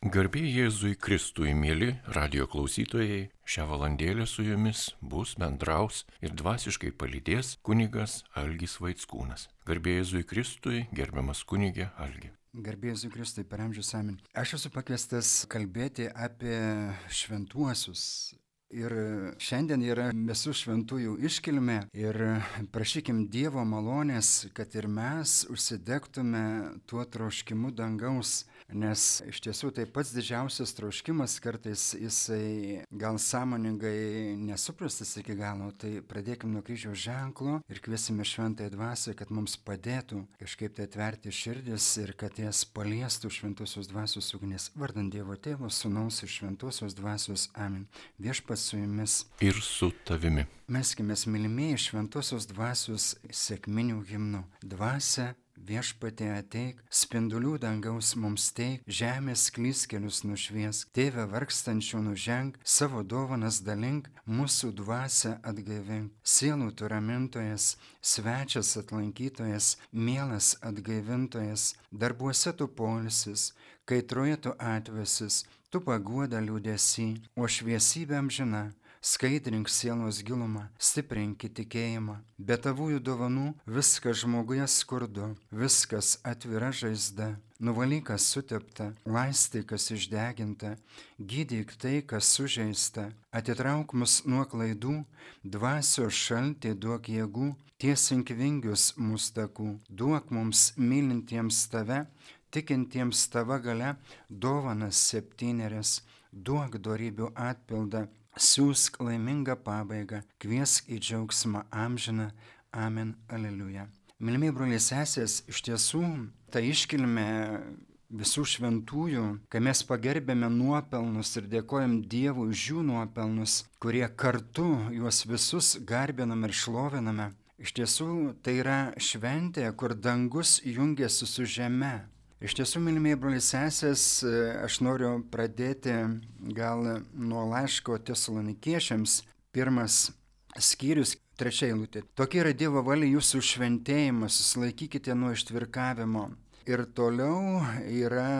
Garbė Jėzui Kristui, mėly radio klausytojai, šią valandėlę su jumis bus bendraus ir dvasiškai palydės kunigas Algis Vaitskūnas. Garbė Jėzui Kristui, gerbiamas kunigė Algi. Garbė Jėzui Kristui, per amžius amen. Aš esu pakviestas kalbėti apie šventuosius, Ir šiandien yra visų šventųjų iškilmė ir prašykim Dievo malonės, kad ir mes užsidegtume tuo troškimu dangaus, nes iš tiesų tai pats didžiausias troškimas kartais jisai gal sąmoningai nesuprastas iki galo, tai pradėkim nuo kryžiaus ženklo ir kviesime šventąją dvasę, kad mums padėtų kažkaip tai atverti širdis ir kad jas paliestų šventosios dvasios ugnis. Vardant Dievo Tėvo, Sūnaus ir šventosios dvasios. Amen. Viešpas su jumis. Ir su tavimi. Meskime, mylimieji, šventosios dvasios sėkminių himnų. Dvasia viešpatė ateik, spindulių dangaus mums teik, žemės klyskelius nušvies, tėvę vargstančių nuženk, savo dovanas dalink, mūsų dvasę atgaivink. Sielų turamintojas, svečias atlankytojas, mielas atgaivintojas, darbuose tu polisis, kaitroje tu atvesis, tu paguoda liūdėsi, o šviesybė amžina, skaidrink sielos gilumą, stiprink tikėjimą. Be tavųjų dovanų viskas žmoguje skurdu, viskas atvira žaizda. Nuvalykas sutepta, laistai kas išdeginta, gydyk tai, kas sužeista, atitrauk mus nuo klaidų, dvasios šaltį duok jėgų, tiesink vingius mūsų takų, duok mums mylintiems tave, tikintiems tava gale dovanas septynerias, duok darybių atpildą, siūsk laimingą pabaigą, kviesk į džiaugsmą amžiną, amen, aleliuja. Mylimiai broliai sesės, iš tiesų ta iškilme visų šventųjų, kai mes pagerbėme nuopelnus ir dėkojam Dievui už jų nuopelnus, kurie kartu juos visus garbiname ir šloviname. Iš tiesų tai yra šventė, kur dangus jungiasi su žeme. Iš tiesų, mylimieji broliai sesės, aš noriu pradėti gal nuo laiško tesalonikiečiams. Pirmas skyrius, trečia eilutė. Tokia yra Dievo valia jūsų šventėjimas, susilaikykite nuo ištvirkavimo. Ir toliau yra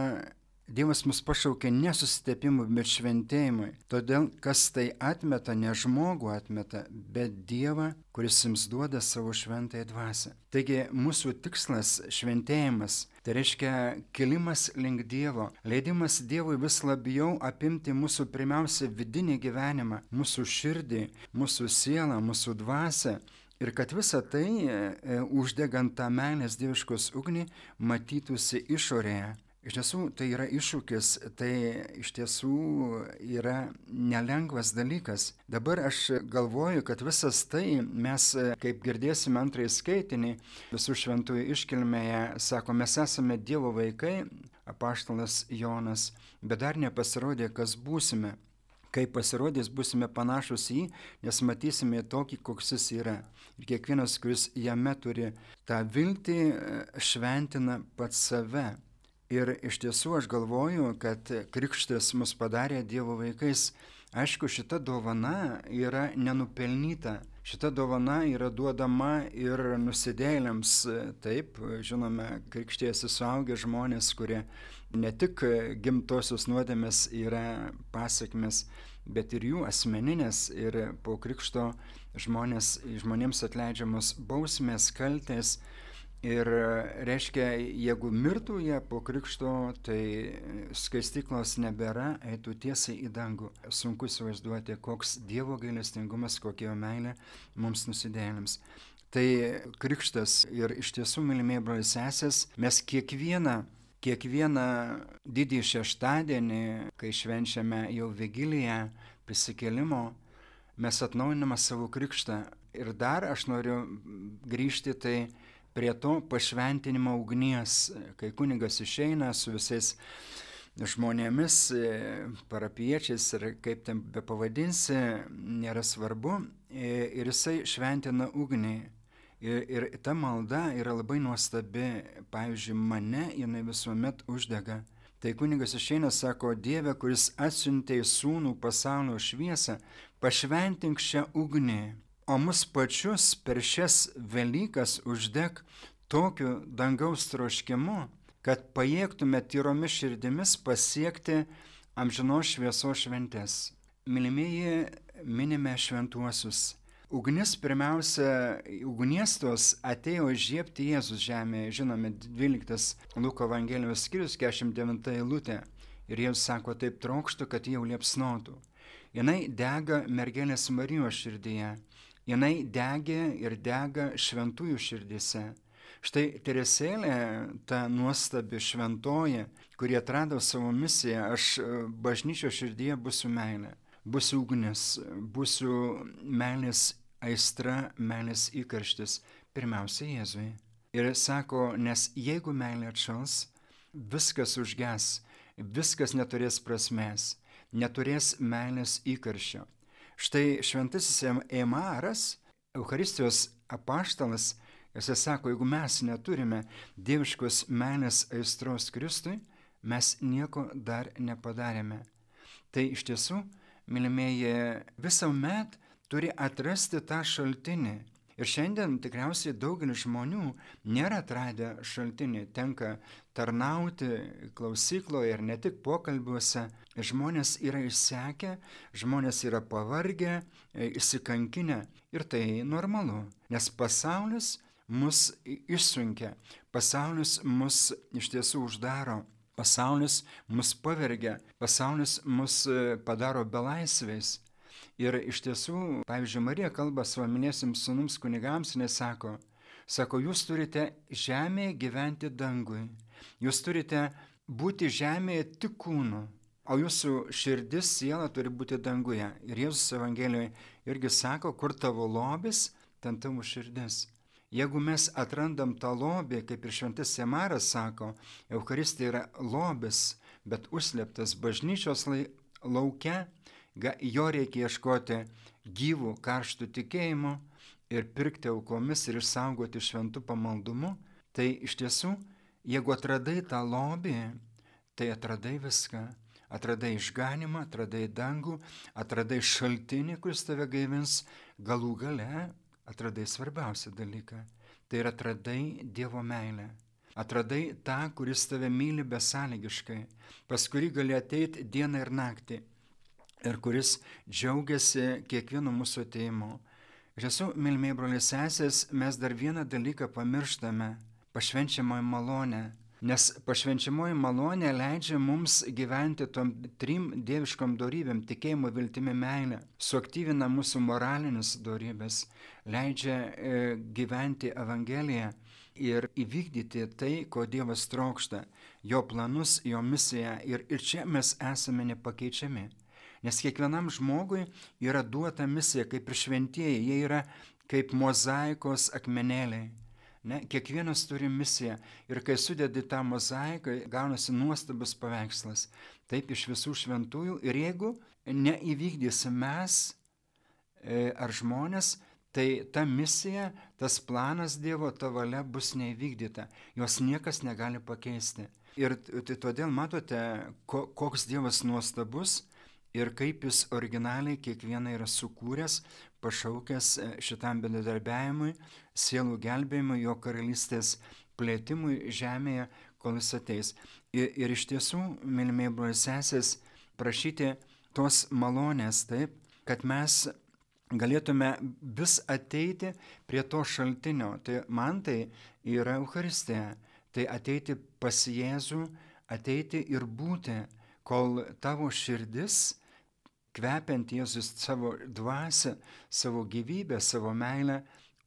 Dievas mus pašaukė ne susitepimui, bet šventėjimui. Todėl, kas tai atmeta, ne žmogų atmeta, bet Dievą, kuris jums duoda savo šventąją dvasę. Taigi mūsų tikslas šventėjimas, tai reiškia kelimas link Dievo, leidimas Dievui vis labiau apimti mūsų pirmiausia vidinį gyvenimą, mūsų širdį, mūsų sielą, mūsų dvasę. Ir kad visa tai, e, e uždegant tą meilės dieviškos ugnį, matytųsi išorėje. Iš tiesų tai yra iššūkis, tai iš tiesų yra nelengvas dalykas. Dabar aš galvoju, kad visas tai mes, kaip girdėsime antrąjį skaitinį, visų šventųjų iškilmėje, sako, mes esame Dievo vaikai, apaštalas Jonas, bet dar nepasirodė, kas būsime. Kai pasirodys, busime panašus į jį, nes matysime tokį, koks jis yra. Ir kiekvienas, kuris jame turi tą viltį, šventina pats save. Ir iš tiesų aš galvoju, kad krikštas mus padarė Dievo vaikais. Aišku, šita dovana yra nenupelnyta. Šita dovana yra duodama ir nusidėlėms. Taip, žinome, krikštėsi suaugę žmonės, kurie ne tik gimtosios nuodėmės yra pasiekmes, bet ir jų asmeninės. Ir po krikšto žmonės, žmonėms atleidžiamos bausmės, kaltės Ir reiškia, jeigu mirtų jie po krikšto, tai skaistiklos nebėra, eitų tiesiai į dangų. Sunku įsivaizduoti, koks Dievo gailestingumas, kokia jo meilė mums nusidėjėliams. Tai krikštas ir iš tiesų, mylimieji broliai sesės, mes kiekvieną Kiekvieną didį šeštadienį, kai švenčiame jau vigiliją prisikėlimo, mes atnaujiname savo krikštą. Ir dar aš noriu grįžti tai prie to pašventinimo ugnies, kai kunigas išeina su visais žmonėmis, parapiečiais ir kaip ten be pavadinsi, nėra svarbu, ir jisai šventina ugnį. Ir, ir ta malda yra labai nuostabi, pavyzdžiui, mane jinai visuomet uždega. Tai kunigas išeina, sako, Dieve, kuris atsiuntė į sūnų pasaulio šviesą, pašventink šią ugnį o mus pačius per šias Velykas uždeg tokiu dangaus troškimu, kad pajėgtume tyromis širdimis pasiekti amžinos šviesos šventės. Mylimieji, minime šventuosius. Ugnis pirmiausia, ugnies tos atėjo žiepti Jėzus žemėje, žinome, 12 Luko Evangelijos skyrius 49 eilutė. Ir Jėzus sako, taip trokštų, kad jau liepsnotų. Jinai dega mergelės Marijos širdyje. Jinai degė ir dega šventųjų širdise. Štai Teresėlė, ta nuostabi šventoji, kurie atrado savo misiją, aš e, bažnyčio širdyje būsiu meilė, būsiu ugnis, būsiu meilės aistra, meilės įkarštis, pirmiausia Jėzui. Ir sako, nes jeigu meilė atšals, viskas užges, viskas neturės prasmės, neturės meilės įkarščio. Štai šventasis Emaras, Euharistijos apaštalas, jisai sako, jeigu mes neturime dieviškos meilės aistros Kristui, mes nieko dar nepadarėme. Tai iš tiesų, mylimieji, visuomet turi atrasti tą šaltinį. Ir šiandien tikriausiai daugelis žmonių nėra atradę šaltinį, tenka tarnauti klausykloje ir ne tik pokalbiuose. Žmonės yra išsekę, žmonės yra pavargę, įsikankinę ir tai normalu, nes pasaulis mus išsunkia, pasaulis mus iš tiesų uždaro. Pasaulis mus pavergia, pasaulis mus padaro belaisviais. Ir iš tiesų, pavyzdžiui, Marija kalba savo minėsims sunums kunigams, nes sako, sako, jūs turite žemėje gyventi dangui, jūs turite būti žemėje tik kūnu, o jūsų širdis, siela turi būti danguje. Ir Jėzus Evangelijoje irgi sako, kur tavo lobis, ten tavo širdis. Jeigu mes atrandam tą lobį, kaip ir šventas Semaras sako, Euharistija yra lobis, bet užslėptas bažnyčios laukia, jo reikia ieškoti gyvų karštų tikėjimų ir pirkti aukomis ir išsaugoti šventų pamaldumu, tai iš tiesų, jeigu atradai tą lobį, tai atradai viską. Atradai išganimą, atradai dangų, atradai šaltinį, kuris tave gaivins, galų gale atradai svarbiausią dalyką. Tai yra atradai Dievo meilę. Atradai tą, kuris tave myli besąlygiškai, pas kurį gali ateiti dieną ir naktį ir kuris džiaugiasi kiekvienu mūsų ateimu. Iš tiesų, mylimiai broliai sesės, mes dar vieną dalyką pamirštame - pašvenčiamoji malonė. Nes pašvenčiamoji malonė leidžia mums gyventi tom trim dieviškom darybėm - tikėjimu, viltimi, meilė. Suaktyvina mūsų moralinis darybės, leidžia e, gyventi Evangeliją ir įvykdyti tai, ko Dievas trokšta, jo planus, jo misiją. Ir, ir čia mes esame nepakeičiami. Nes kiekvienam žmogui yra duota misija kaip ir šventieji, jie yra kaip mozaikos akmenėliai. Ne, kiekvienas turi misiją ir kai sudedi tą mozaiką, gaunasi nuostabus paveikslas. Taip iš visų šventųjų ir jeigu neįvykdysim mes e, ar žmonės, tai ta misija, tas planas Dievo, ta valia bus neįvykdyta. Jos niekas negali pakeisti. Ir tai todėl matote, koks Dievas nuostabus, ir kaip jis originaliai kiekvieną yra sukūręs, pašaukęs e, šitam bendradarbiavimui, sielų gelbėjimui, jo karalystės plėtimui žemėje, kol jis ateis. Ir, ir iš tiesų, mylimieji broliai sesės, prašyti tos malonės taip, kad mes galėtume vis ateiti prie to šaltinio. Tai man tai yra Euharistija. Tai ateiti pas Jėzų, ateiti ir būti, kol tavo širdis kvepiant Jėzus savo dvasę, savo gyvybę, savo meilę,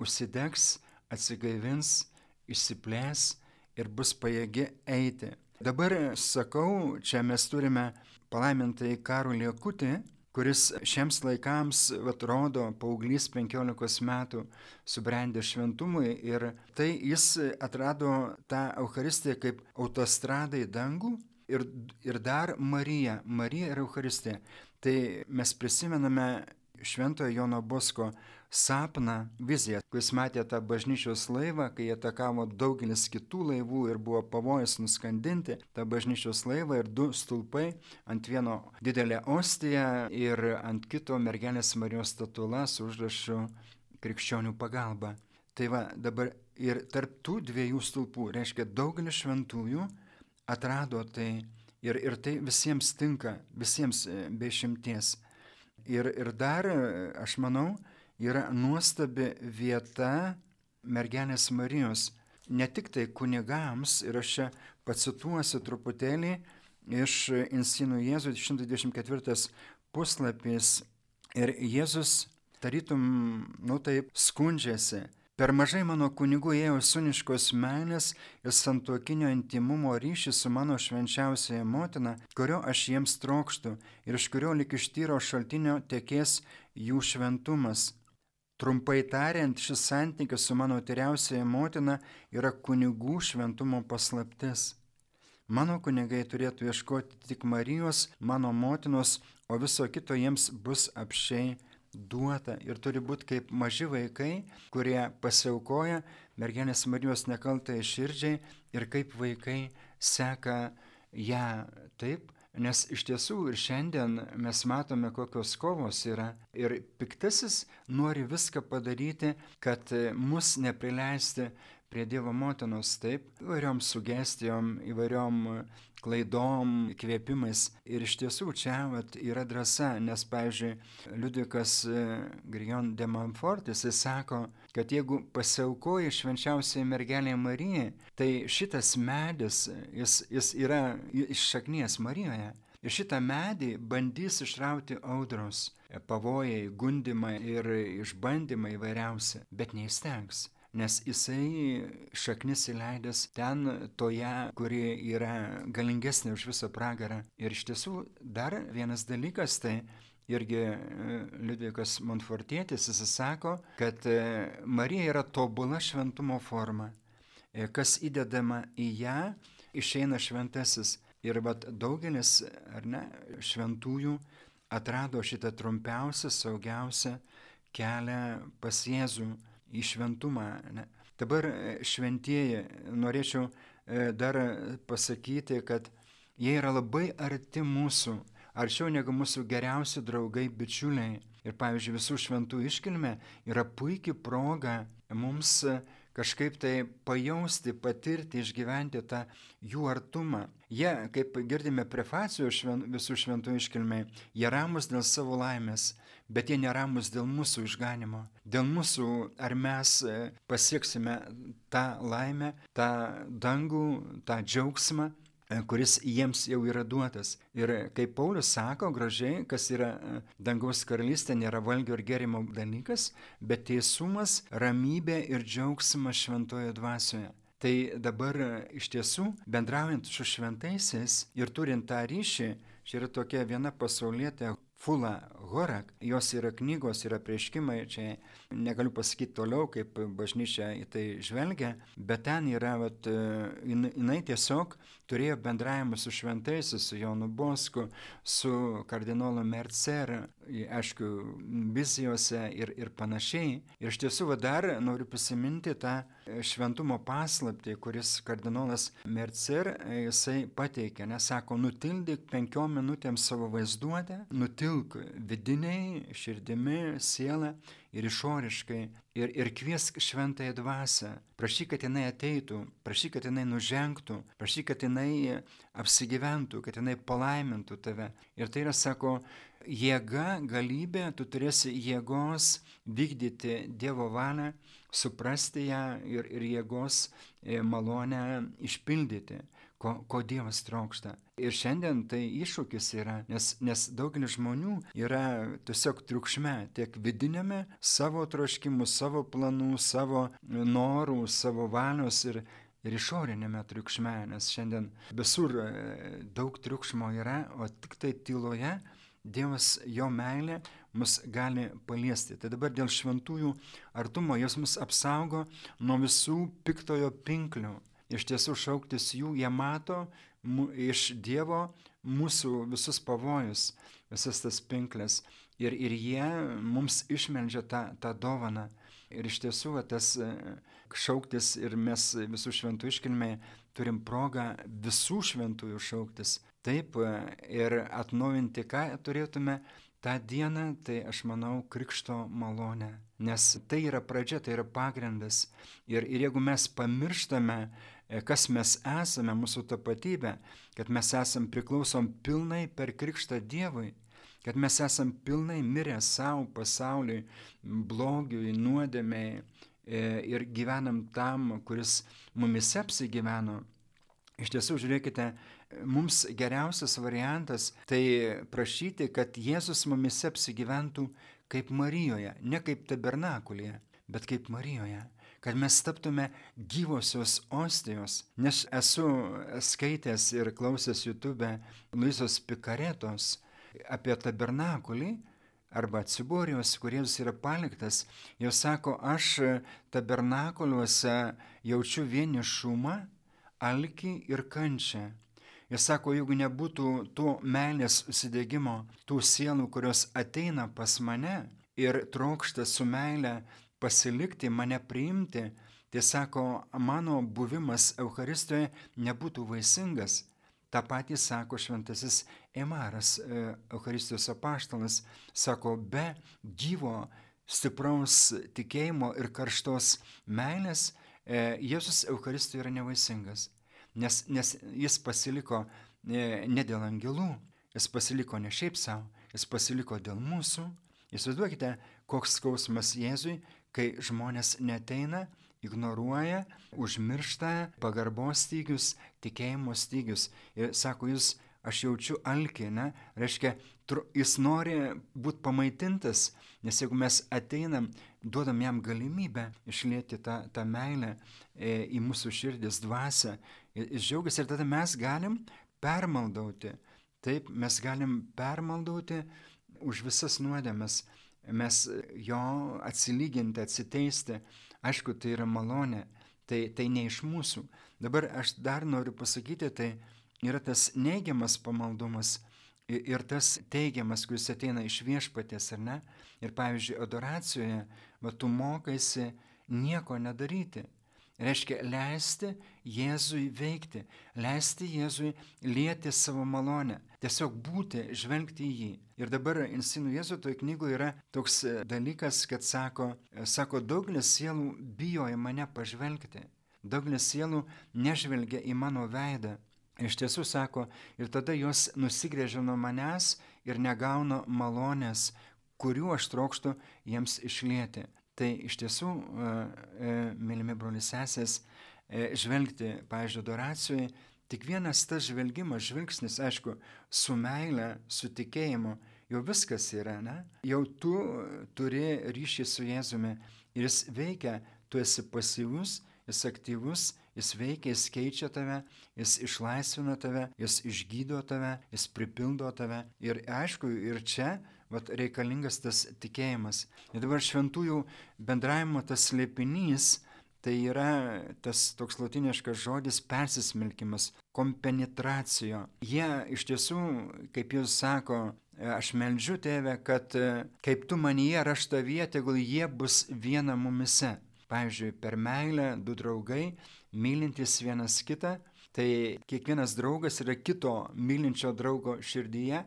užsidegs, atsigaivins, išsiplės ir bus pajėgi eiti. Dabar sakau, čia mes turime palaimintai Karolį Akutį, kuris šiems laikams atrodo paauglys 15 metų subrendė šventumui ir tai jis atrado tą Eucharistiją kaip autostradą į dangų ir, ir dar Marija, Marija ir Eucharistija. Tai mes prisimename Šventojo Jono Bosko sapną, viziją, kuris matė tą bažnyčios laivą, kai atakavo daugelis kitų laivų ir buvo pavojus nuskandinti tą bažnyčios laivą ir du stulpai, ant vieno didelė ostija ir ant kito mergelės Marijos statula su užrašu krikščionių pagalba. Tai va dabar ir tarp tų dviejų stulpų, reiškia daugelis šventųjų, atrado tai ir, ir tai visiems tinka, visiems e, be šimties. Ir, ir dar, aš manau, yra nuostabi vieta mergelės Marijos, ne tik tai kunigams, ir aš čia pacituosiu truputėlį iš Insinų Jėzų 124 puslapis. Ir Jėzus tarytum, nu taip, skundžiasi. Per mažai mano kunigų ėjo suniškos meilės ir santuokinio intimumo ryšį su mano švenčiausiaja motina, kurio aš jiems trokštų ir iš kurio lik iš tyro šaltinio tekės jų šventumas. Trumpai tariant, šis santykis su mano tyriausiaja motina yra kunigų šventumo paslaptis. Mano kunigai turėtų ieškoti tik Marijos, mano motinos, o viso kito jiems bus apšiai duota ir turi būti kaip maži vaikai, kurie pasiaukoja mergelės Marijos nekaltai širdžiai ir kaip vaikai seka ją taip, nes iš tiesų ir šiandien mes matome, kokios kovos yra. Ir piktasis nori viską padaryti, kad mus neprileisti prie Dievo motinos taip, įvairiom sugestijom, įvairiom klaidom, kvėpimais. Ir iš tiesų čia vat, yra drąsa, nes, pavyzdžiui, Liudikas e, Grijon de Manfortis, jis sako, kad jeigu pasiaukoji švenčiausiai mergelė Marijai, tai šitas medis, jis, jis yra iš šaknies Marijoje. Ir šitą medį bandys išrauti audros, pavojai, gundimai ir išbandymai įvairiausi, bet neįstengs nes jisai šaknis įleidęs ten toje, kuri yra galingesnė už visą pragarą. Ir iš tiesų dar vienas dalykas tai irgi e, Liudvikas Montfortietis, jis sako, kad e, Marija yra tobula šventumo forma. E, kas įdedama į ją, išeina šventasis. Ir vat daugelis, ar ne, šventųjų atrado šitą trumpiausią, saugiausią kelią pas Jėzų į šventumą. Ne. Dabar e, šventieji, norėčiau e, dar pasakyti, kad jie yra labai arti mūsų, arčiau negu mūsų geriausi draugai, bičiuliai. Ir pavyzdžiui, visų šventų iškilmė yra puikia proga mums kažkaip tai pajausti, patirti, išgyventi tą jų artumą. Jie, kaip girdime prefacijų šven, visų šventų iškilmė, jie ramus dėl savo laimės, bet jie neramus dėl mūsų išganimo, dėl mūsų, ar mes e, pasieksime tą laimę, tą dangų, tą džiaugsmą, e, kuris jiems jau yra duotas. Ir kaip Paulius sako gražiai, kas yra e, dangaus karalystė, nėra valgio ir gerimo dalykas, bet teisumas, ramybė ir džiaugsmas šventoje dvasioje. Tai dabar iš tiesų, bendraujant su šventaisiais ir turint tą ryšį, čia yra tokia viena pasaulietė Fula Horak, jos yra knygos, yra prieškimai, čia negaliu pasakyti toliau, kaip bažnyčia į tai žvelgia, bet ten yra, vat, jinai tiesiog turėjo bendravimą su šventaisiais, su Jonu Bosku, su kardinolu Mercer, aišku, vizijose ir, ir panašiai. Ir iš tiesų va, dar noriu prisiminti tą šventumo paslapti, kuris kardinolas Mercer jisai pateikė, nesako, nutildyk penkiom minutėm savo vaizduotę, nutilk vidiniai, širdimi, siela ir išoriškai ir, ir kviesk šventąją dvasę. Prašyk, kad jinai ateitų, prašyk, kad jinai nužengtų, prašyk, kad jinai apsigyventų, kad jinai palaimintų tave. Ir tai yra, sako, jėga, galybė, tu turėsi jėgos vykdyti Dievo valią, suprasti ją ir, ir jėgos e, malonę išpildyti ko, ko Dievas trokšta. Ir šiandien tai iššūkis yra, nes, nes daugelis žmonių yra tiesiog triukšme, tiek vidinėme savo troškimų, savo planų, savo norų, savo valios ir, ir išorinėme triukšme, nes šiandien visur e, daug triukšmo yra, o tik tai tyloje Dievas, jo meilė mus gali paliesti. Tai dabar dėl šventųjų artumo jos mus apsaugo nuo visų piktojo pinklių iš tiesų šauktis jų, jie mato mu, iš Dievo mūsų visus pavojus, visas tas pinklės ir, ir jie mums išmeldžia tą, tą dovaną. Ir iš tiesų tas e, šauktis ir mes visų šventų iškilmė turim progą visų šventųjų šauktis. Taip e, ir atnaujinti, ką turėtume tą dieną, tai aš manau krikšto malonę. Nes tai yra pradžia, tai yra pagrindas. Ir, ir jeigu mes pamirštame kas mes esame, mūsų tapatybė, kad mes esam priklausom pilnai per krikštą Dievui, kad mes esam pilnai mirę savo pasauliui, blogiui, nuodėmiai e, ir gyvenam tam, kuris mumise apsigyveno. Iš tiesų, žiūrėkite, mums geriausias variantas tai prašyti, kad Jėzus mumise apsigyventų kaip Marijoje, ne kaip tabernakulėje, bet kaip Marijoje kad mes taptume gyvosios ostijos. Nes esu skaitęs ir klausęs YouTube Luisos Pikaretos apie tabernakulį arba atsiborijos, kuriems yra paliktas. Jos sako, aš tabernakuliuose jaučiu vienišumą, alkį ir kančią. Jis sako, jeigu nebūtų to meilės užsidėgymo, tų sielų, kurios ateina pas mane ir trokšta su meile pasilikti, mane priimti, tai sako, mano buvimas Euharistoje nebūtų vaisingas. Ta patį sako šventasis Emaras, Euharistijos apaštalas, sako, be gyvo, stipraus tikėjimo ir karštos meilės e, Jėzus Euharistoje yra nevaisingas, nes, nes jis pasiliko e, ne dėl angelų, jis pasiliko ne šiaip savo, jis pasiliko dėl mūsų. Įsivaizduokite, koks skausmas Jėzui, kai žmonės neteina, ignoruoja, užmiršta pagarbos stygius, tikėjimo stygius. Ir sako, jūs, aš jaučiu alkį, ne? Reiškia, jis nori būti pamaitintas, nes jeigu mes ateinam, duodam jam galimybę išlėti tą, tą meilę e, į mūsų širdis dvasę, jis džiaugiasi ir tada mes galim permaldauti. Taip, mes galim permaldauti už visas nuodėmes mes jo atsilyginti, atsiteisti, aišku, tai yra malonė, tai, tai ne iš mūsų. Dabar aš dar noriu pasakyti, tai yra tas neigiamas pamaldumas ir tas teigiamas, kuris ateina iš viešpatės, ar ne? Ir pavyzdžiui, adoracijoje, va tu mokaisi nieko nedaryti. Reiškia leisti Jėzui veikti, leisti Jėzui lieti savo malonę, tiesiog būti, žvelgti į jį. Ir dabar Insinų Jėzutoje knygoje yra toks e, dalykas, kad sako, e, sako daugelis sielų bijo į mane pažvelgti, daugelis sielų nežvelgia į mano veidą. Iš tiesų sako, ir tada jos nusigrėžia nuo manęs ir negauna malonės, kurių aš trokštų jiems išlieti. Tai iš tiesų, e, e, mylimi brolius sesės, e, žvelgti, pavyzdžiui, adoracijoje, tik vienas tas žvelgimas, žvilgsnis, aišku, su meile, su tikėjimu, jau viskas yra, ne? Jau tu turi ryšį su Jėzumi ir jis veikia, tu esi pasyvus, jis aktyvus, jis veikia, jis keičia tave, jis išlaisvina tave, jis išgydo tave, jis pripildo tave. Ir aišku, ir čia vat, reikalingas tas tikėjimas. Ir dabar šventųjų bendravimo tas slėpinys, tai yra tas toks latiniškas žodis persismelkimas, kompenetracijo. Jie iš tiesų, kaip jūs sako, aš meldžiu tėvę, kad kaip tu manyje ir aš tavyje, tegul jie bus viena mumise. Pavyzdžiui, per meilę du draugai, mylintis vienas kitą, tai kiekvienas draugas yra kito mylinčio draugo širdyje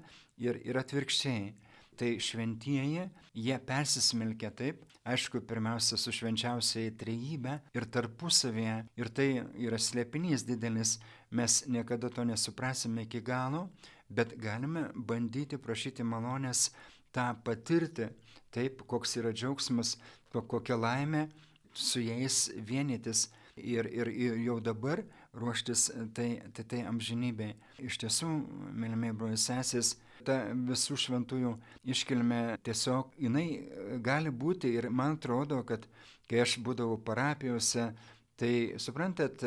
ir, ir atvirkščiai tai šventieji, jie persismelkia taip, aišku, pirmiausia su švenčiausiai trejybė ir tarpusavėje, ir tai yra slėpinys didelis, mes niekada to nesuprasime iki galo, bet galime bandyti prašyti malonės tą patirti, taip, koks yra džiaugsmas, kokia laimė su jais vienytis ir, ir, ir jau dabar ruoštis tai, tai, tai amžinybei. Iš tiesų, mylimiai brolius sesės, ta visų šventųjų iškilmė tiesiog, jinai gali būti ir man atrodo, kad kai aš būdavau parapijose, tai suprantat,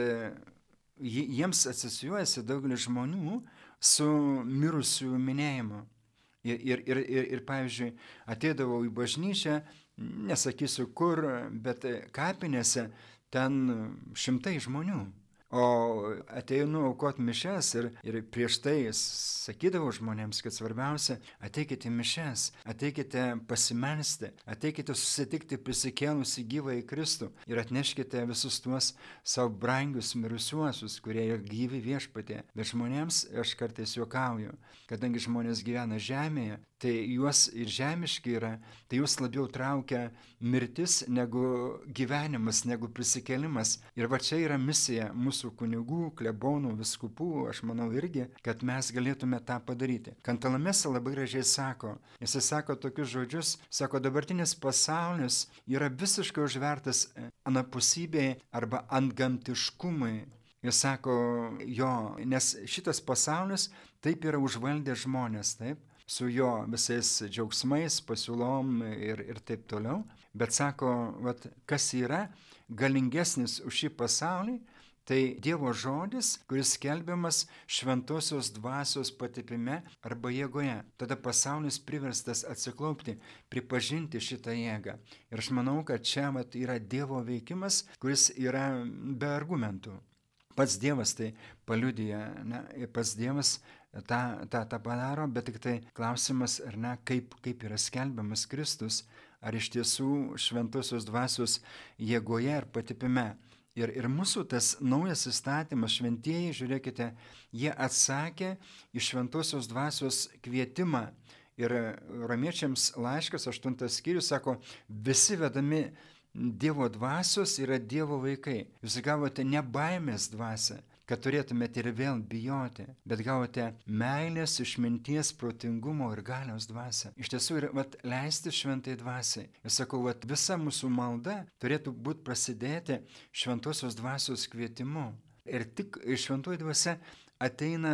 jiems asocijuojasi daugelis žmonių su mirusių minėjimu. Ir, ir, ir, ir, ir pavyzdžiui, ateidavau į bažnyčią, nesakysiu kur, bet kapinėse ten šimtai žmonių. O ateinu aukot mišes ir, ir prieš tai sakydavau žmonėms, kad svarbiausia ateikite mišes, ateikite pasimelsti, ateikite susitikti prisikėlusi gyvą į Kristų ir atneškite visus tuos savo brangius mirusiuosius, kurie yra gyvi viešpatė. Bet žmonėms aš kartais juokauju, kadangi žmonės gyvena žemėje, tai juos ir žemiški yra, tai juos labiau traukia mirtis negu gyvenimas, negu prisikėlimas. Ir va čia yra misija mūsų kunigų, klebonų, viskupų, aš manau irgi, kad mes galėtume tą padaryti. Kantalamesa labai gražiai sako, jisai sako tokius žodžius, sako, dabartinis pasaulis yra visiškai užvertas anapusybei arba antgamtiškumui. Jis sako, jo, nes šitas pasaulis taip yra užvaldę žmonės, taip, su jo visais džiaugsmais, pasiūlom ir, ir taip toliau. Bet sako, vat, kas yra galingesnis už šį pasaulį, tai Dievo žodis, kuris skelbiamas šventosios dvasios patipime arba jėgoje. Tada pasaulis priverstas atsiklaupti, pripažinti šitą jėgą. Ir aš manau, kad čia vat, yra Dievo veikimas, kuris yra be argumentų. Pats Dievas tai paliudija, ne, pats Dievas tą, tą, tą padaro, bet tik tai klausimas, ar ne, kaip, kaip yra skelbiamas Kristus, ar iš tiesų šventosios dvasios jėgoje ir patipime. Ir, ir mūsų tas naujas įstatymas, šventieji, žiūrėkite, jie atsakė į šventosios dvasios kvietimą. Ir romiečiams laiškas, aštuntas skyrius, sako, visi vedami Dievo dvasios yra Dievo vaikai. Jūs gavote ne baimės dvasę, kad turėtumėte ir vėl bijoti, bet gavote meilės, išminties, protingumo ir galios dvasę. Iš tiesų ir vat, leisti šventai dvasiai. Ir sakau, vat, visa mūsų malda turėtų būti prasidėti šventosios dvasios kvietimu. Ir tik šventoji dvasia ateina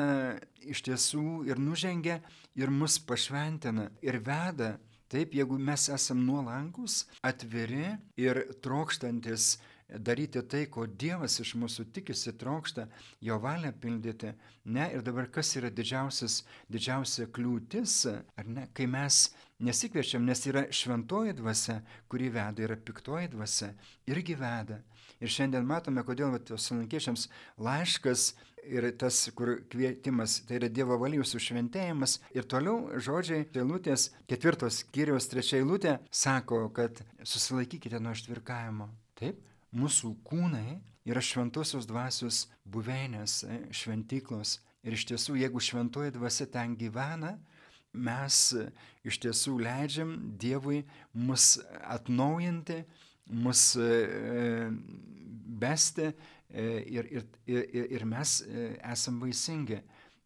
iš tiesų ir nužengia ir mus pašventina ir veda. Taip, jeigu mes esame nuolankus, atviri ir trokštantis daryti tai, ko Dievas iš mūsų tikisi, trokšta, jo valią pildyti. Ne, ir dabar kas yra didžiausias, didžiausia kliūtis, ar ne, kai mes nesikviečiam, nes yra šventoji dvasia, kuri veda, yra piktoji dvasia, irgi veda. Ir šiandien matome, kodėl sulankiečiams laiškas ir tas, kur kvietimas, tai yra Dievo valijų sušventėjimas. Ir toliau žodžiai, eilutės, ketvirtos kiriaus trečia eilutė sako, kad susilaikykite nuo ištvirkavimo. Taip, mūsų kūnai yra šventosios dvasios buveinės, e, šventyklos. Ir iš tiesų, jeigu šventoji dvasia ten gyvena, mes e, iš tiesų leidžiam Dievui mus atnaujinti, mus e, besti ir, ir, ir, ir mes esam vaisingi.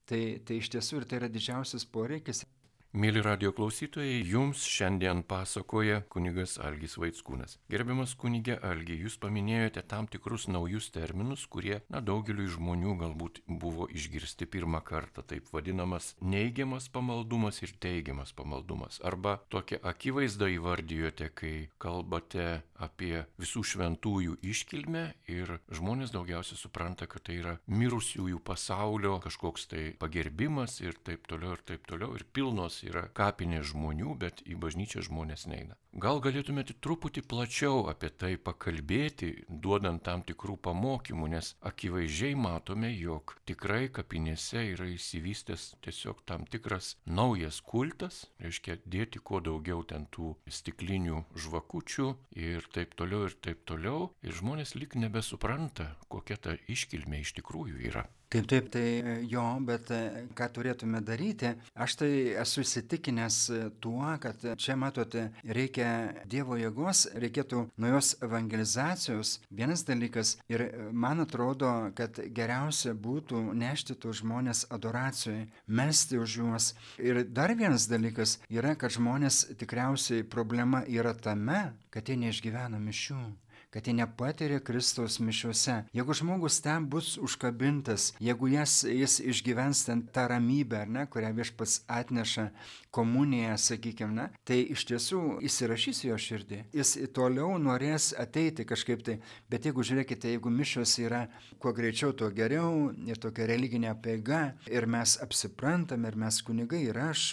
Tai, tai iš tiesų ir tai yra didžiausias poreikis. Mėly radio klausytojai, jums šiandien pasakoja kunigas Algis Vaitskūnas. Gerbiamas kunigė Algi, jūs paminėjote tam tikrus naujus terminus, kurie, na, daugeliu žmonių galbūt buvo išgirsti pirmą kartą, taip vadinamas neigiamas pamaldumas ir teigiamas pamaldumas. Arba tokią akivaizdą įvardijote, kai kalbate apie visų šventųjų iškilmę ir žmonės daugiausiai supranta, kad tai yra mirusiųjų pasaulio kažkoks tai pagerbimas ir taip toliau ir taip toliau ir pilnos yra kapinė žmonių, bet į bažnyčią žmonės neina. Gal galėtumėte truputį plačiau apie tai pakalbėti, duodant tam tikrų pamokymų, nes akivaizdžiai matome, jog tikrai kapinėse yra įsivystęs tiesiog tam tikras naujas kultas, reiškia dėti kuo daugiau ten tų stiklinių žvakučių ir taip toliau ir taip toliau, ir žmonės lik nebesupranta, kokia ta iškilmė iš tikrųjų yra. Taip, taip, tai e, jo, bet e, ką turėtume daryti? Aš tai esu įsitikinęs e, tuo, kad čia matote, reikia Dievo jėgos, reikėtų naujos evangelizacijos. Vienas dalykas ir man atrodo, kad geriausia būtų nešti tų žmonės adoracijoje, melstį už juos. Ir dar vienas dalykas yra, kad žmonės tikriausiai problema yra tame, kad jie neišgyvena mišių kad jie nepatiria Kristaus mišiuose. Jeigu žmogus ten bus užkabintas, jeigu jas, jis išgyvens ten tą ramybę, ne, kurią viešpats atneša komuniją, sakykime, ne, tai iš tiesų įsirašys jo širdį. Jis toliau norės ateiti kažkaip tai, bet jeigu žiūrėkite, jeigu mišios yra kuo greičiau, tuo geriau ir tokia religinė apeiga ir mes apsiprantam ir mes kunigai ir aš,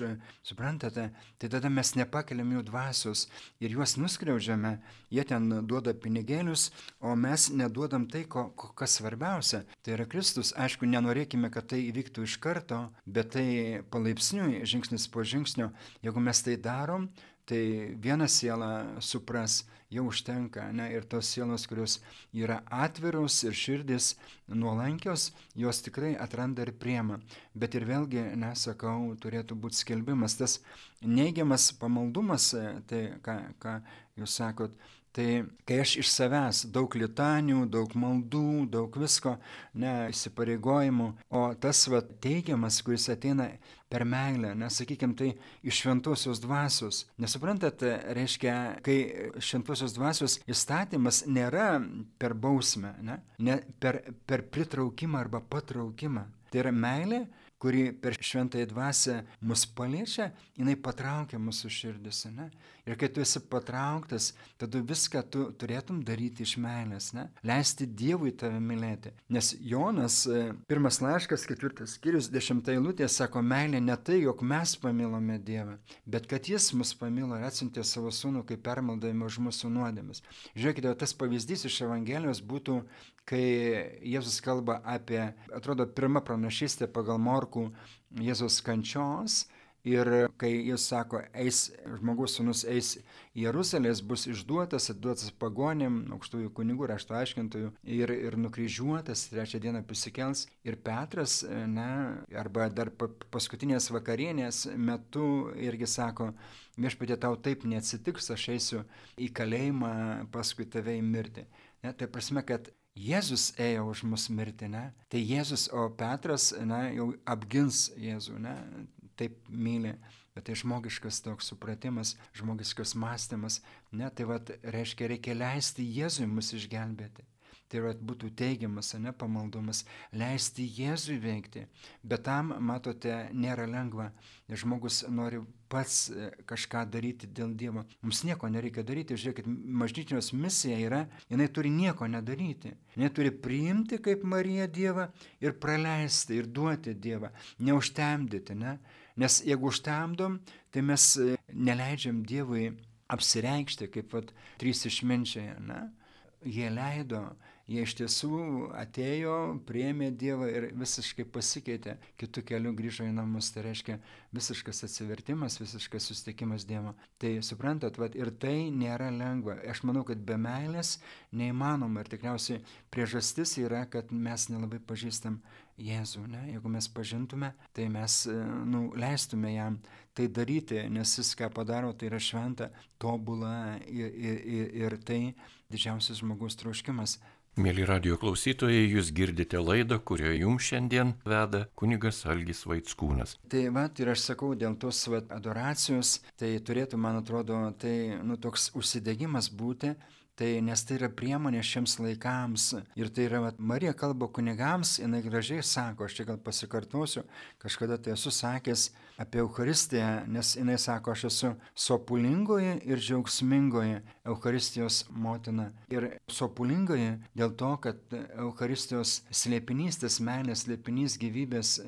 suprantate, tai tada mes nepakeliam jų dvasios ir juos nuskriaudžiame, jie ten duoda pinigų pinigėlius, o mes neduodam tai, ko, kas svarbiausia. Tai yra Kristus. Aišku, nenorėkime, kad tai įvyktų iš karto, bet tai palaipsniui, žingsnis po žingsnio. Jeigu mes tai darom, tai viena siela supras, jau užtenka, ne, ir tos sielos, kurios yra atviros ir širdis nuolankios, jos tikrai atranda ir priema. Bet ir vėlgi, nesakau, turėtų būti skelbimas. Tas neigiamas pamaldumas, tai ką, ką jūs sakot, Tai kai aš iš savęs daug litanių, daug maldų, daug visko, ne, įsipareigojimų, o tas va teigiamas, kuris ateina per meilę, nesakykime, tai iš šventosios dvasios. Nesuprantate, reiškia, kai šventosios dvasios įstatymas nėra per bausmę, ne, ne per, per pritraukimą arba patraukimą. Tai yra meilė, kuri per šventąją dvasę mus paliečia, jinai patraukia mūsų širdis. Ne? Ir kai tu esi patrauktas, tada viską tu turėtum daryti iš meilės, ne? leisti Dievui tave mylėti. Nes Jonas, e, pirmas laiškas, ketvirtas skyrius, dešimtai lūtė, sako, meilė ne tai, jog mes pamilome Dievą, bet kad Jis mus pamilo ir atsintė savo sūnų, kaip permaldavimo už mūsų nuodėmis. Žiūrėkite, tas pavyzdys iš Evangelijos būtų kai Jėzus kalba apie, atrodo, pirmą pranašystę pagal Morkų Jėzus kančios. Ir kai jis sako, eis, žmogus sunus eis į Jeruzalės, bus išduotas, atduotas pagonėm, aukštųjų kunigų, rašto aiškintojų ir, ir nukryžiuotas, trečią dieną prisikels. Ir Petras, ne, arba dar paskutinės vakarienės metu irgi sako, viešpatė tau taip neatsitiks, aš eisiu į kalėjimą paskui tave į mirtį. Ne, tai prasme, kad Jėzus ėjo už mus mirti, ne? Tai Jėzus, o Petras, na, jau apgins Jėzų, ne? Taip myli. Bet tai žmogiškas toks supratimas, žmogiškas mąstymas, ne, tai vad reiškia, reikia leisti Jėzui mus išgelbėti. Tai yra būtų teigiamas, ne pamaldumas, leisti Jėzui veikti. Bet tam, matote, nėra lengva, žmogus nori pats e, kažką daryti dėl Dievo. Mums nieko nereikia daryti, žiūrėkit, mažnyčios misija yra, jinai turi nieko nedaryti. Jinai turi priimti kaip Marija Dievą ir praleisti ir duoti Dievą, neužtemdyti, ne? Nes jeigu užtemdom, tai mes e, neleidžiam Dievui apsireikšti kaip vat, trys išminčiai, ne? Jie leido Jie iš tiesų atėjo, priemė Dievą ir visiškai pasikeitė, kitų kelių grįžo į namus. Tai reiškia visiškas atsivertimas, visiškas susitikimas Dievo. Tai suprantat, vat, ir tai nėra lengva. Aš manau, kad be meilės neįmanoma ir tikriausiai priežastis yra, kad mes nelabai pažįstam Jėzų. Ne? Jeigu mes pažintume, tai mes nu, leistume jam tai daryti, nes jis ką padaro, tai yra šventa, tobula ir, ir, ir tai didžiausias žmogaus troškimas Mėly radio klausytojai, jūs girdite laidą, kurioje jums šiandien veda kunigas Algis Vaitskūnas. Tai va, ir aš sakau, dėl tos va, adoracijos, tai turėtų, man atrodo, tai nu, toks užsidegimas būti, Tai nes tai yra priemonė šiems laikams. Ir tai yra, vat, Marija kalba kunigams, jinai gražiai sako, aš čia gal pasikartosiu, kažkada tai esu sakęs apie Eucharistiją, nes jinai sako, aš esu sopulingoji ir džiaugsmingoji Eucharistijos motina. Ir sopulingoji dėl to, kad Eucharistijos slėpinys, tas meilės slėpinys, gyvybės,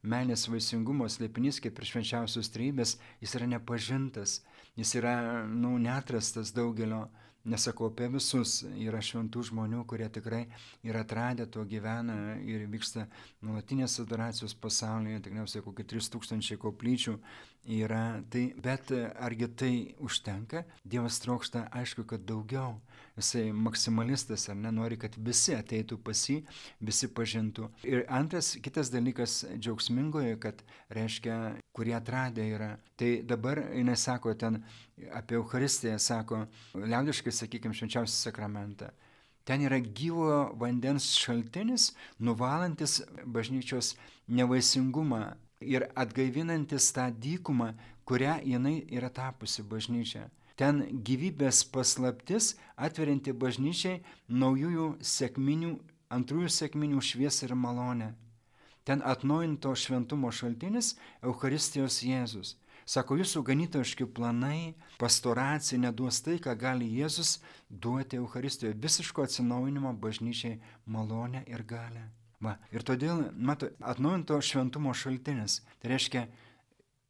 meilės vaisingumo slėpinys, kaip ir švenčiausios trybės, jis yra nepažintas, jis yra, nu, netrastas daugelio Nesakau apie visus, yra šventų žmonių, kurie tikrai yra atradę to gyvena ir vyksta nuolatinės adoracijos pasaulyje, tikriausiai kokie 3000 koplyčių yra. Tai, bet argi tai užtenka? Dievas trokšta, aišku, kad daugiau. Jisai maksimalistas ar nenori, kad visi ateitų pas jį, visi pažintų. Ir antras, kitas dalykas džiaugsmingoje, kad reiškia, kurie atradę yra. Tai dabar jinai sako ten apie Eucharistiją, sako, liaudiškai sakykime, švenčiausią sakramentą. Ten yra gyvo vandens šaltinis, nuvalantis bažnyčios nevaisingumą ir atgaivinantis tą dykumą, kurią jinai yra tapusi bažnyčia. Ten gyvybės paslaptis atverinti bažnyčiai naujųjų sėkminių, antrųjų sėkminių šviesą ir malonę. Ten atnaujinto šventumo šaltinis Eucharistijos Jėzus. Sako, jūsų ganytojiški planai, pastoracija neduos tai, ką gali Jėzus duoti Eucharistijoje - visiško atsinaujinimo bažnyčiai malonę ir galę. Va, ir todėl, mato, atnaujinto šventumo šaltinis. Tai reiškia,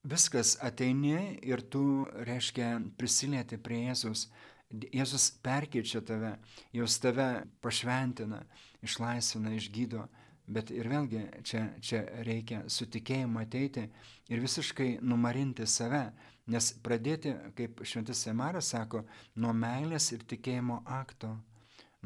viskas ateini ir tu, reiškia, prisilieti prie Jėzus. Jėzus perkeičia tave, jos tave pašventina, išlaisvina, išgydo. Bet ir vėlgi čia, čia reikia su tikėjimu ateiti ir visiškai numarinti save, nes pradėti, kaip šventas Semaras sako, nuo meilės ir tikėjimo akto.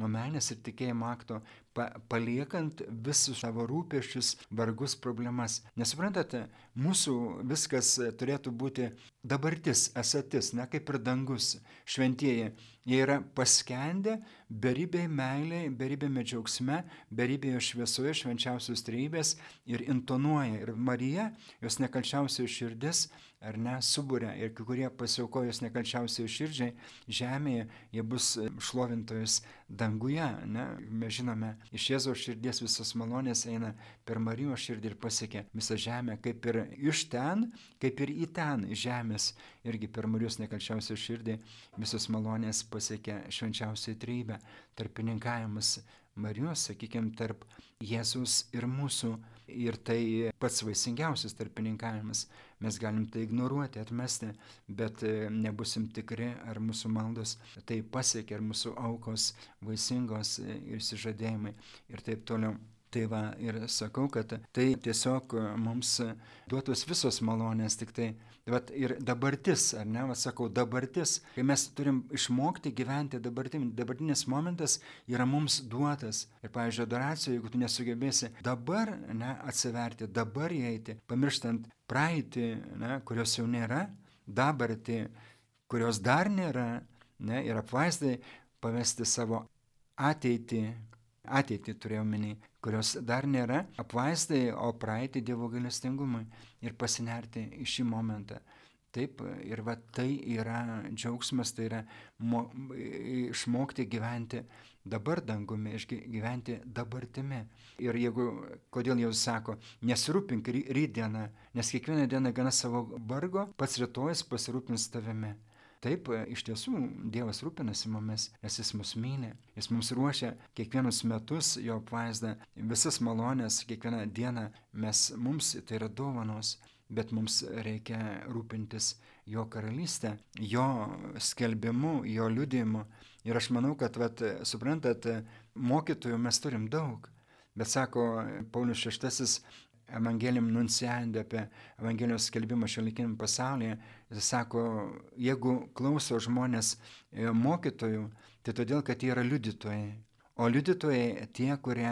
Nuo meilės ir tikėjimo akto pa, paliekant visus savo rūpešius, vargus, problemas. Nesuprantate, mūsų viskas turėtų būti dabartis, esatis, na kaip ir dangus, šventieji. Jie yra paskendę beribėje meilėje, beribėme džiaugsme, beribėje šviesoje švenčiausios trejybės ir intonuoja. Ir Marija, jos nekalčiausios širdis, ar ne, subūrė. Ir kai kurie pasiaukojus nekalčiausiai širdžiai žemėje, jie bus šlovintojus danguje. Ne? Mes žinome, iš Jėzaus širdies visos malonės eina per Marijos širdį ir pasiekia visą žemę, kaip ir iš ten, kaip ir į ten žemės. Irgi per Marijos nekalčiausią širdį visos malonės pasiekia švenčiausiai trybę. Tarpininkavimas Marijos, sakykime, tarp Jėzus ir mūsų. Ir tai pats vaisingiausias tarpininkavimas. Mes galim tai ignoruoti, atmesti, bet e, nebusim tikri, ar mūsų maldos tai pasiekia, ar mūsų aukos vaisingos e, ir sižadėjimai ir taip toliau. Tai va ir sakau, kad tai tiesiog mums duotos visos malonės, tik tai vat, ir dabartis, ar ne, va sakau, dabartis, kai mes turim išmokti gyventi dabartim, dabartinis momentas yra mums duotas. Ir, pavyzdžiui, adoracijoje, jeigu tu nesugebėsi dabar ne, atsiverti, dabar įeiti, pamirštant praeitį, ne, kurios jau nėra, dabartį, kurios dar nėra, ne, ir apvaizdai pavesti savo ateitį, ateitį turėjau menį, kurios dar nėra, apvaistai, o praeitį Dievo galestingumui ir pasinerti į šį momentą. Taip, ir va tai yra džiaugsmas, tai yra mo, išmokti gyventi dabar dangumi, gyventi dabartimi. Ir jeigu, kodėl jau sako, nesirūpink rydieną, nes kiekvieną dieną gana savo vargo, pats rytojas pasirūpins tavimi. Taip, iš tiesų, Dievas rūpinasi mumis, nes Jis mus myli, Jis mums ruošia kiekvienus metus jo apvaizdą, visas malonės, kiekvieną dieną mes, mums tai yra dovanos, bet mums reikia rūpintis jo karalystę, jo skelbimu, jo liudimu. Ir aš manau, kad, vat, suprantat, mokytojų mes turim daug. Bet sako Paulius VI, Evangelium nunciandi apie Evangelijos skelbimą šiuolaikiniam pasaulyje, jis sako, jeigu klauso žmonės e, mokytojų, tai todėl, kad jie yra liudytojai. O liudytojai tie, kurie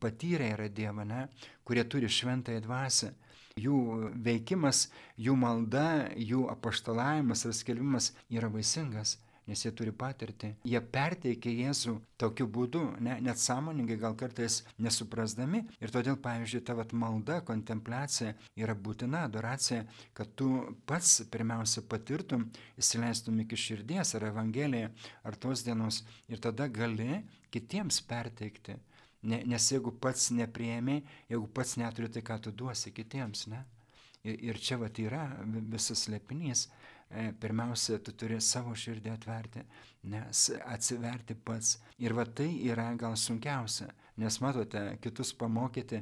patyrė yra Dievą, ne, kurie turi šventąją dvasę. Jų veikimas, jų malda, jų apaštalavimas ir skelbimas yra vaisingas nes jie turi patirtį. Jie perteikia Jėzų tokiu būdu, ne, net sąmoningai, gal kartais nesuprasdami. Ir todėl, pavyzdžiui, tavo malda, kontempliacija yra būtina adoracija, kad tu pats pirmiausia patirtum, įsileistum iki širdies ar Evangeliją, ar tos dienos ir tada gali kitiems perteikti. Ne, nes jeigu pats nepriemi, jeigu pats neturi, tai ką tu duosi kitiems, ne? Ir, ir čia va yra visas lepinys. E, pirmiausia, tu turi savo širdį atverti, nes atsiverti pats. Ir va tai yra gal sunkiausia, nes matote, kitus pamokyti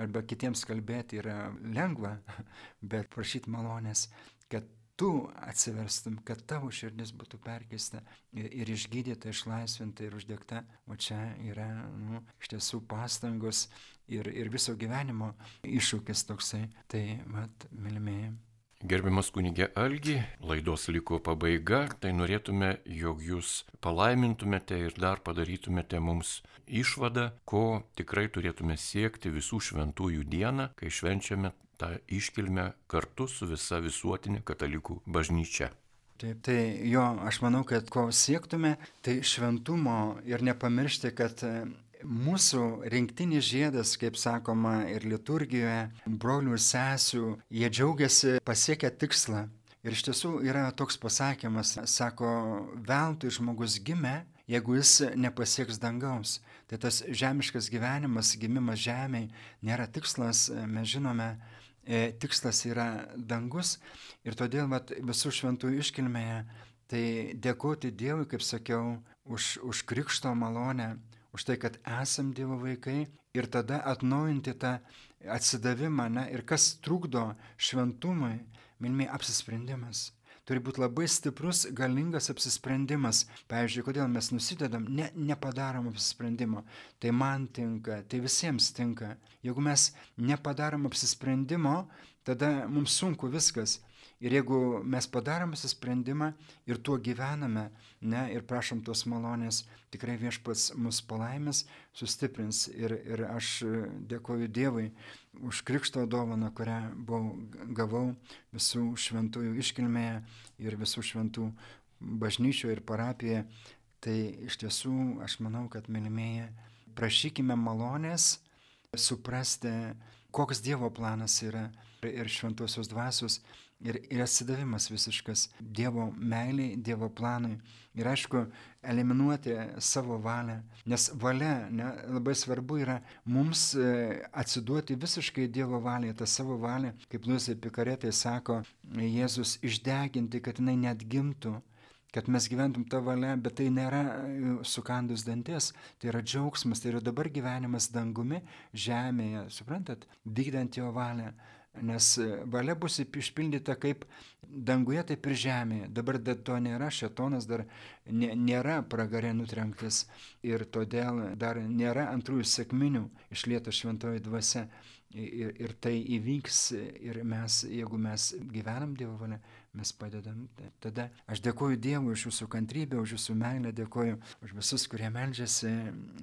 arba kitiems kalbėti yra lengva, bet prašyti malonės, kad tu atsiverstum, kad tavo širdis būtų perkeista ir, ir išgydyta, išlaisvinta ir uždegta. O čia yra nu, iš tiesų pastangos ir, ir viso gyvenimo iššūkis toksai. Tai, mat, mylimieji. Gerbiamas kunigė Algi, laidos liko pabaiga, tai norėtume, jog jūs palaimintumėte ir dar padarytumėte mums išvadą, ko tikrai turėtume siekti visų šventųjų dieną, kai švenčiame tą iškilmę kartu su visa visuotinė katalikų bažnyčia. Taip, tai jo, aš manau, kad ko siektume, tai šventumo ir nepamiršti, kad Mūsų rinktinis žiedas, kaip sakoma ir liturgijoje, brolių ir sesių, jie džiaugiasi pasiekę tikslą. Ir iš tiesų yra toks pasakymas, sako, veltui žmogus gimė, jeigu jis nepasieks dangaus. Tai tas žemiškas gyvenimas, gimimas žemėje nėra tikslas, mes žinome, e, tikslas yra dangus. Ir todėl vat, visų šventųjų iškilmėje tai dėkoti Dievui, kaip sakiau, už, už krikšto malonę, už tai, kad esam Dievo vaikai ir tada atnaujinti tą atsidavimą, ne, ir kas trukdo šventumui, minimi apsisprendimas. Turi būti labai stiprus, galingas apsisprendimas. Pavyzdžiui, kodėl mes nusidedam, ne, nepadarom apsisprendimo. Tai man tinka, tai visiems tinka. Jeigu mes nepadarom apsisprendimo, tada mums sunku viskas. Ir jeigu mes padarom sprendimą ir tuo gyvename, ne, ir prašom tos malonės, tikrai viešpats mus palaimės, sustiprins. Ir, ir aš dėkoju Dievui už krikšto dovaną, kurią buvau, gavau visų šventųjų iškilmėje ir visų šventų bažnyčio ir parapijoje. Tai iš tiesų aš manau, kad mylimieji, prašykime malonės suprasti, koks Dievo planas yra ir šventosios dvasios ir, ir atsidavimas visiškas Dievo meiliai, Dievo planui. Ir aišku, eliminuoti savo valią, nes valia ne, labai svarbu yra mums e, atsiduoti visiškai Dievo valiai, tą savo valią, kaip Luisai Pikaretai sako, Jėzus išdeginti, kad jinai net gimtų kad mes gyventum tą valią, bet tai nėra e, sukandus dantis, tai yra džiaugsmas, tai yra dabar gyvenimas dangumi, žemėje, suprantat, vykdant jo valią nes e, valia bus išpildyta kaip danguje, taip ir žemėje. Dabar to nėra, šetonas dar nėra pragarė nutrenktas ir todėl dar nėra antrųjų sėkminių išlieta šventoji dvasia. Ir, ir tai įvyks ir mes, jeigu mes gyvenam Dievo valia, mes padedam. Tada aš dėkoju Dievui už jūsų kantrybę, už jūsų meilę, dėkoju už visus, kurie melžiasi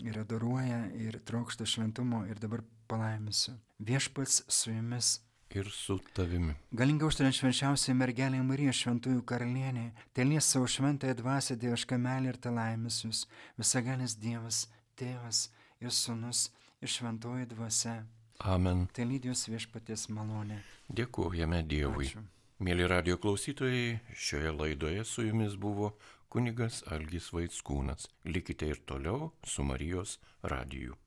ir adoruoja ir trokšta šventumo ir dabar palaimisiu. Viešpats su jumis ir su tavimi. Galingai užtariant švenčiausiai mergelė Marija šventųjų karalienė, telės savo šventąją dvasę dievišką melį ir talaimės jūs, visagalis Dievas, Tėvas ir Sūnus ir šventoji dvasia. Amen. Tai lydijos viešpaties malonė. Dėkojame Dievui. Ačiū. Mėly radio klausytojai, šioje laidoje su jumis buvo kunigas Algis Vaitskūnas. Likite ir toliau su Marijos radiju.